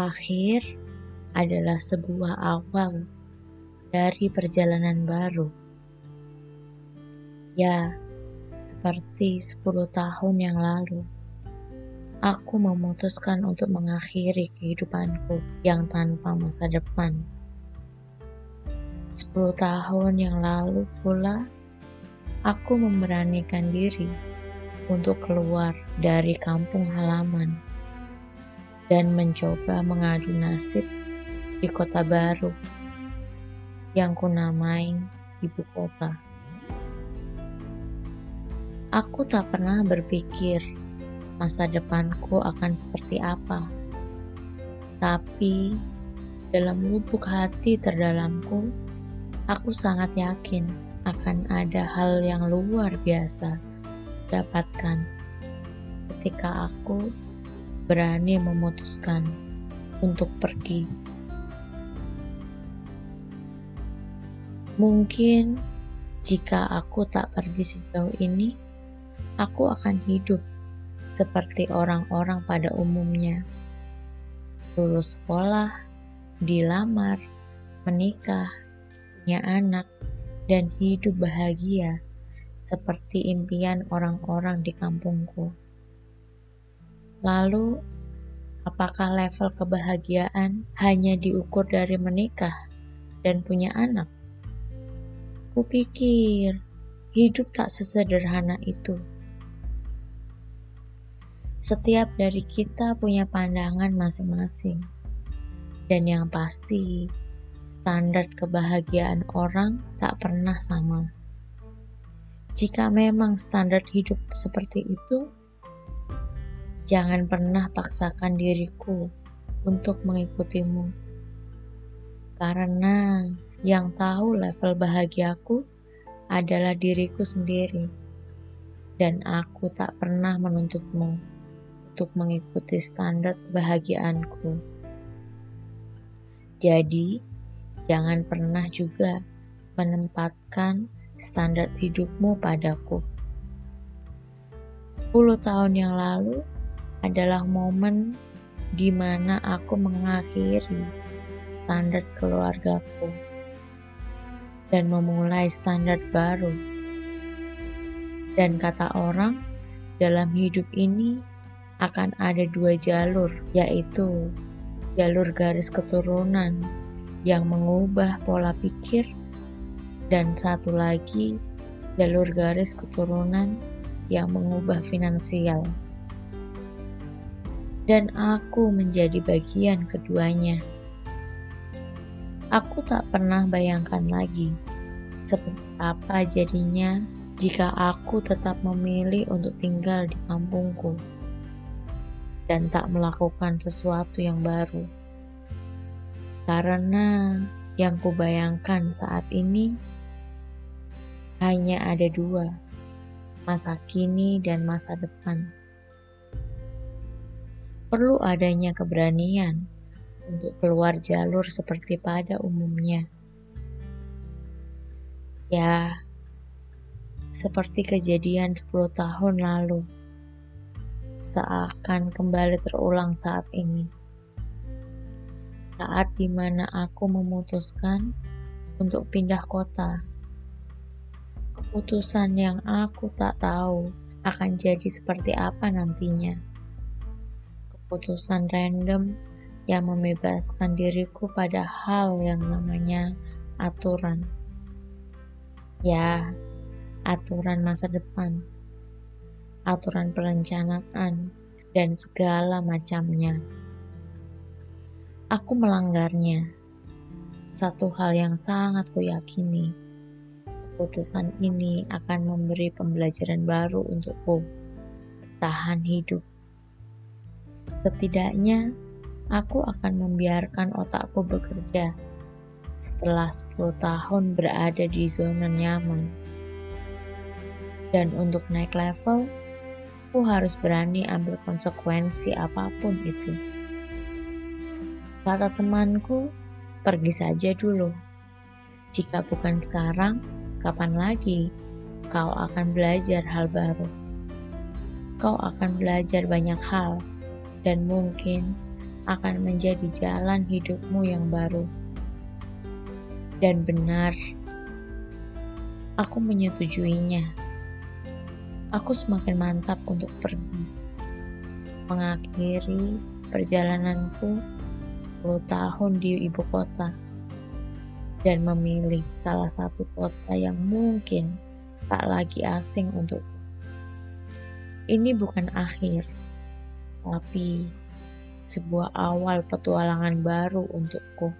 Akhir adalah sebuah awal dari perjalanan baru. Ya, seperti 10 tahun yang lalu, aku memutuskan untuk mengakhiri kehidupanku yang tanpa masa depan. 10 tahun yang lalu pula, aku memberanikan diri untuk keluar dari kampung halaman dan mencoba mengadu nasib di kota baru yang kunamai ibu kota. Aku tak pernah berpikir masa depanku akan seperti apa. Tapi dalam lubuk hati terdalamku, aku sangat yakin akan ada hal yang luar biasa dapatkan ketika aku berani memutuskan untuk pergi. Mungkin jika aku tak pergi sejauh ini, aku akan hidup seperti orang-orang pada umumnya. Lulus sekolah, dilamar, menikah, punya anak, dan hidup bahagia seperti impian orang-orang di kampungku. Lalu, apakah level kebahagiaan hanya diukur dari menikah dan punya anak? Kupikir hidup tak sesederhana itu. Setiap dari kita punya pandangan masing-masing, dan yang pasti, standar kebahagiaan orang tak pernah sama. Jika memang standar hidup seperti itu, Jangan pernah paksakan diriku untuk mengikutimu. Karena yang tahu level bahagiaku adalah diriku sendiri. Dan aku tak pernah menuntutmu untuk mengikuti standar kebahagiaanku. Jadi, jangan pernah juga menempatkan standar hidupmu padaku. 10 tahun yang lalu, adalah momen di mana aku mengakhiri standar keluargaku dan memulai standar baru. Dan kata orang, dalam hidup ini akan ada dua jalur, yaitu jalur garis keturunan yang mengubah pola pikir, dan satu lagi jalur garis keturunan yang mengubah finansial dan aku menjadi bagian keduanya. Aku tak pernah bayangkan lagi seperti apa jadinya jika aku tetap memilih untuk tinggal di kampungku dan tak melakukan sesuatu yang baru. Karena yang kubayangkan saat ini hanya ada dua, masa kini dan masa depan perlu adanya keberanian untuk keluar jalur seperti pada umumnya. Ya, seperti kejadian 10 tahun lalu, seakan kembali terulang saat ini. Saat di mana aku memutuskan untuk pindah kota. Keputusan yang aku tak tahu akan jadi seperti apa nantinya keputusan random yang membebaskan diriku pada hal yang namanya aturan. Ya, aturan masa depan, aturan perencanaan, dan segala macamnya. Aku melanggarnya. Satu hal yang sangat kuyakini, keputusan ini akan memberi pembelajaran baru untukku bertahan hidup Setidaknya, aku akan membiarkan otakku bekerja setelah 10 tahun berada di zona nyaman. Dan untuk naik level, aku harus berani ambil konsekuensi apa pun itu. Kata temanku, pergi saja dulu. Jika bukan sekarang, kapan lagi kau akan belajar hal baru? Kau akan belajar banyak hal dan mungkin akan menjadi jalan hidupmu yang baru. Dan benar, aku menyetujuinya. Aku semakin mantap untuk pergi, mengakhiri perjalananku 10 tahun di ibu kota, dan memilih salah satu kota yang mungkin tak lagi asing untuk. Ini bukan akhir, tapi sebuah awal petualangan baru untukku.